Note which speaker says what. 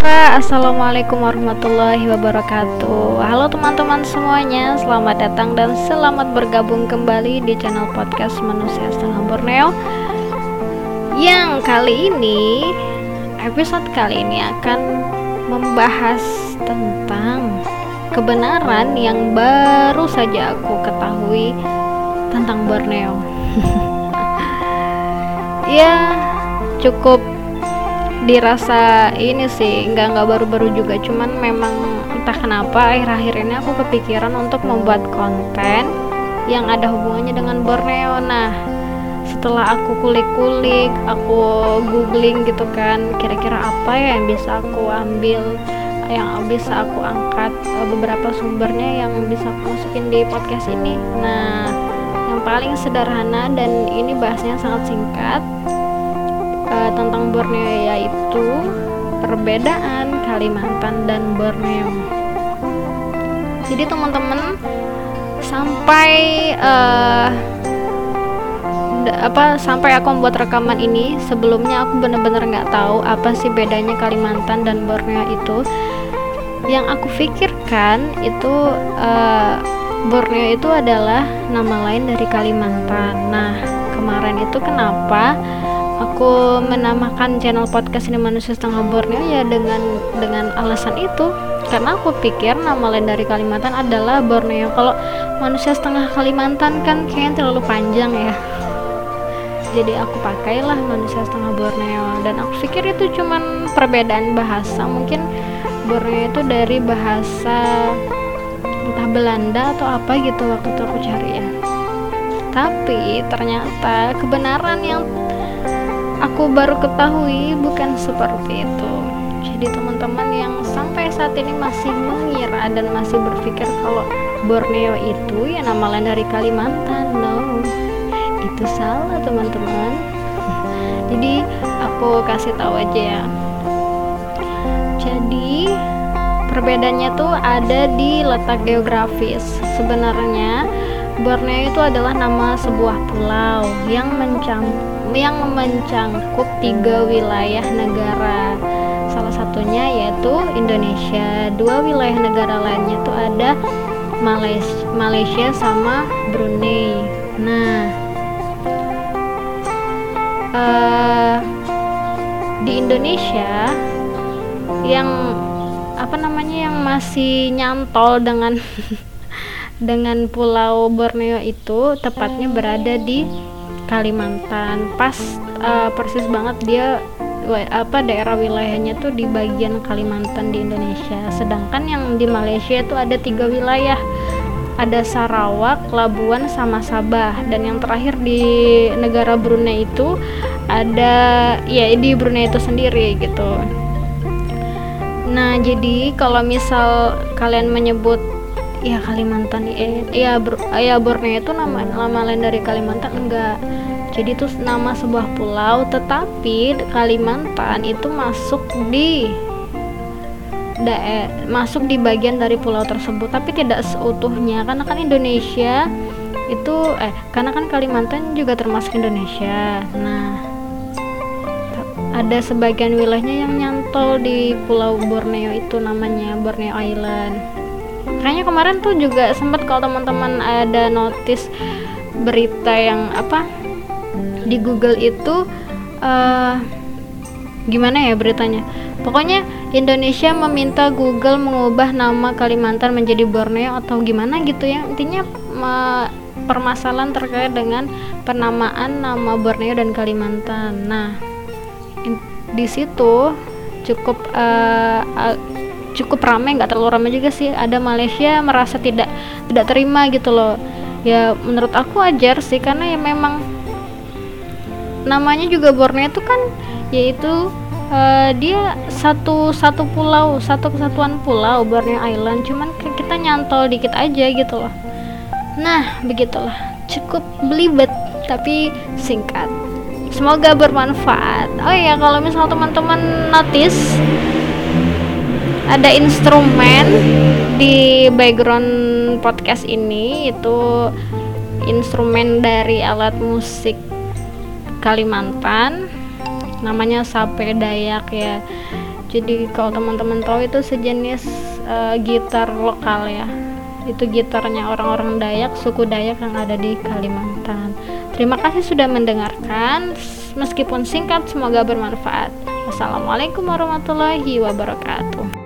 Speaker 1: Assalamualaikum warahmatullahi wabarakatuh. Halo teman-teman semuanya Selamat datang dan selamat bergabung kembali di channel podcast Manusia Setengah Borneo. Yang kali ini Episode kali ini akan membahas tentang Kebenaran yang baru saja aku ketahui Tentang Borneo. Ya cukup dirasa ini sih nggak nggak baru-baru juga. Cuman memang entah kenapa akhir-akhir ini aku kepikiran untuk membuat konten yang ada hubungannya dengan Borneo. Nah setelah aku kulik-kulik aku googling gitu kan kira-kira apa ya yang bisa aku ambil yang bisa aku angkat eh, beberapa sumbernya yang bisa aku masukin di podcast ini. Nah yang paling sederhana dan ini bahasnya sangat singkat uh, tentang Borneo yaitu perbedaan Kalimantan dan Borneo. Jadi teman-teman sampai uh, apa sampai aku membuat rekaman ini sebelumnya aku benar-benar nggak tahu apa sih bedanya Kalimantan dan Borneo itu yang aku pikirkan itu uh, Borneo itu adalah nama lain dari Kalimantan nah kemarin itu kenapa aku menamakan channel podcast ini manusia setengah Borneo ya dengan dengan alasan itu. Karena aku pikir nama lain dari Kalimantan adalah Borneo. Kalau manusia setengah Kalimantan kan kayaknya terlalu panjang ya. Jadi aku pakailah manusia setengah Borneo. Dan aku pikir itu cuman perbedaan bahasa. Mungkin Borneo itu dari bahasa entah Belanda atau apa gitu waktu itu aku cari ya. Tapi ternyata kebenaran yang aku baru ketahui bukan seperti itu. Jadi teman-teman yang sampai saat ini masih mengira dan masih berpikir kalau Borneo itu ya nama lain dari Kalimantan no. Itu salah teman-teman. Jadi aku kasih tahu aja ya. Jadi perbedaannya tuh ada di letak geografis. Sebenarnya Borneo itu adalah nama sebuah pulau yang mencampur yang mencangkup tiga wilayah negara. Salah satunya yaitu Indonesia. Dua wilayah negara lainnya itu ada Malaysia, Malaysia sama Brunei. Nah uh, di Indonesia yang apa namanya yang masih nyantol dengan dengan Pulau Borneo itu tepatnya berada di Kalimantan. Pas uh, persis banget dia apa daerah wilayahnya tuh di bagian Kalimantan di Indonesia. Sedangkan yang di Malaysia itu ada tiga wilayah. Ada Sarawak, Labuan, sama Sabah. Dan yang terakhir di negara Brunei itu ada ya di Brunei itu sendiri gitu. Nah jadi kalau misal kalian menyebut ya Kalimantan eh, ya Bur ya Borneo itu nama nama lain dari Kalimantan enggak. Jadi itu nama sebuah pulau tetapi Kalimantan itu masuk di daer masuk di bagian dari pulau tersebut tapi tidak seutuhnya. Karena kan Indonesia itu eh karena kan Kalimantan juga termasuk Indonesia. Nah ada sebagian wilayahnya yang nyantol di pulau Borneo itu namanya Borneo Island kayaknya kemarin tuh juga sempat kalau teman-teman ada notice berita yang apa di Google itu uh, gimana ya beritanya? Pokoknya Indonesia meminta Google mengubah nama Kalimantan menjadi Borneo atau gimana gitu ya. Intinya permasalahan terkait dengan penamaan nama Borneo dan Kalimantan. Nah di situ cukup uh, cukup ramai nggak terlalu ramai juga sih. Ada Malaysia merasa tidak tidak terima gitu loh. Ya menurut aku wajar sih karena ya memang namanya juga Borneo itu kan yaitu uh, dia satu satu pulau satu kesatuan pulau Borneo Island. Cuman kita nyantol dikit aja gitu loh. Nah begitulah. Cukup belibet tapi singkat. Semoga bermanfaat. Oh ya kalau misal teman-teman notice ada instrumen di background podcast ini itu instrumen dari alat musik Kalimantan. Namanya sape Dayak ya. Jadi kalau teman-teman tahu itu sejenis uh, gitar lokal ya. Itu gitarnya orang-orang Dayak suku Dayak yang ada di Kalimantan. Terima kasih sudah mendengarkan. Meskipun singkat semoga bermanfaat. Wassalamualaikum warahmatullahi wabarakatuh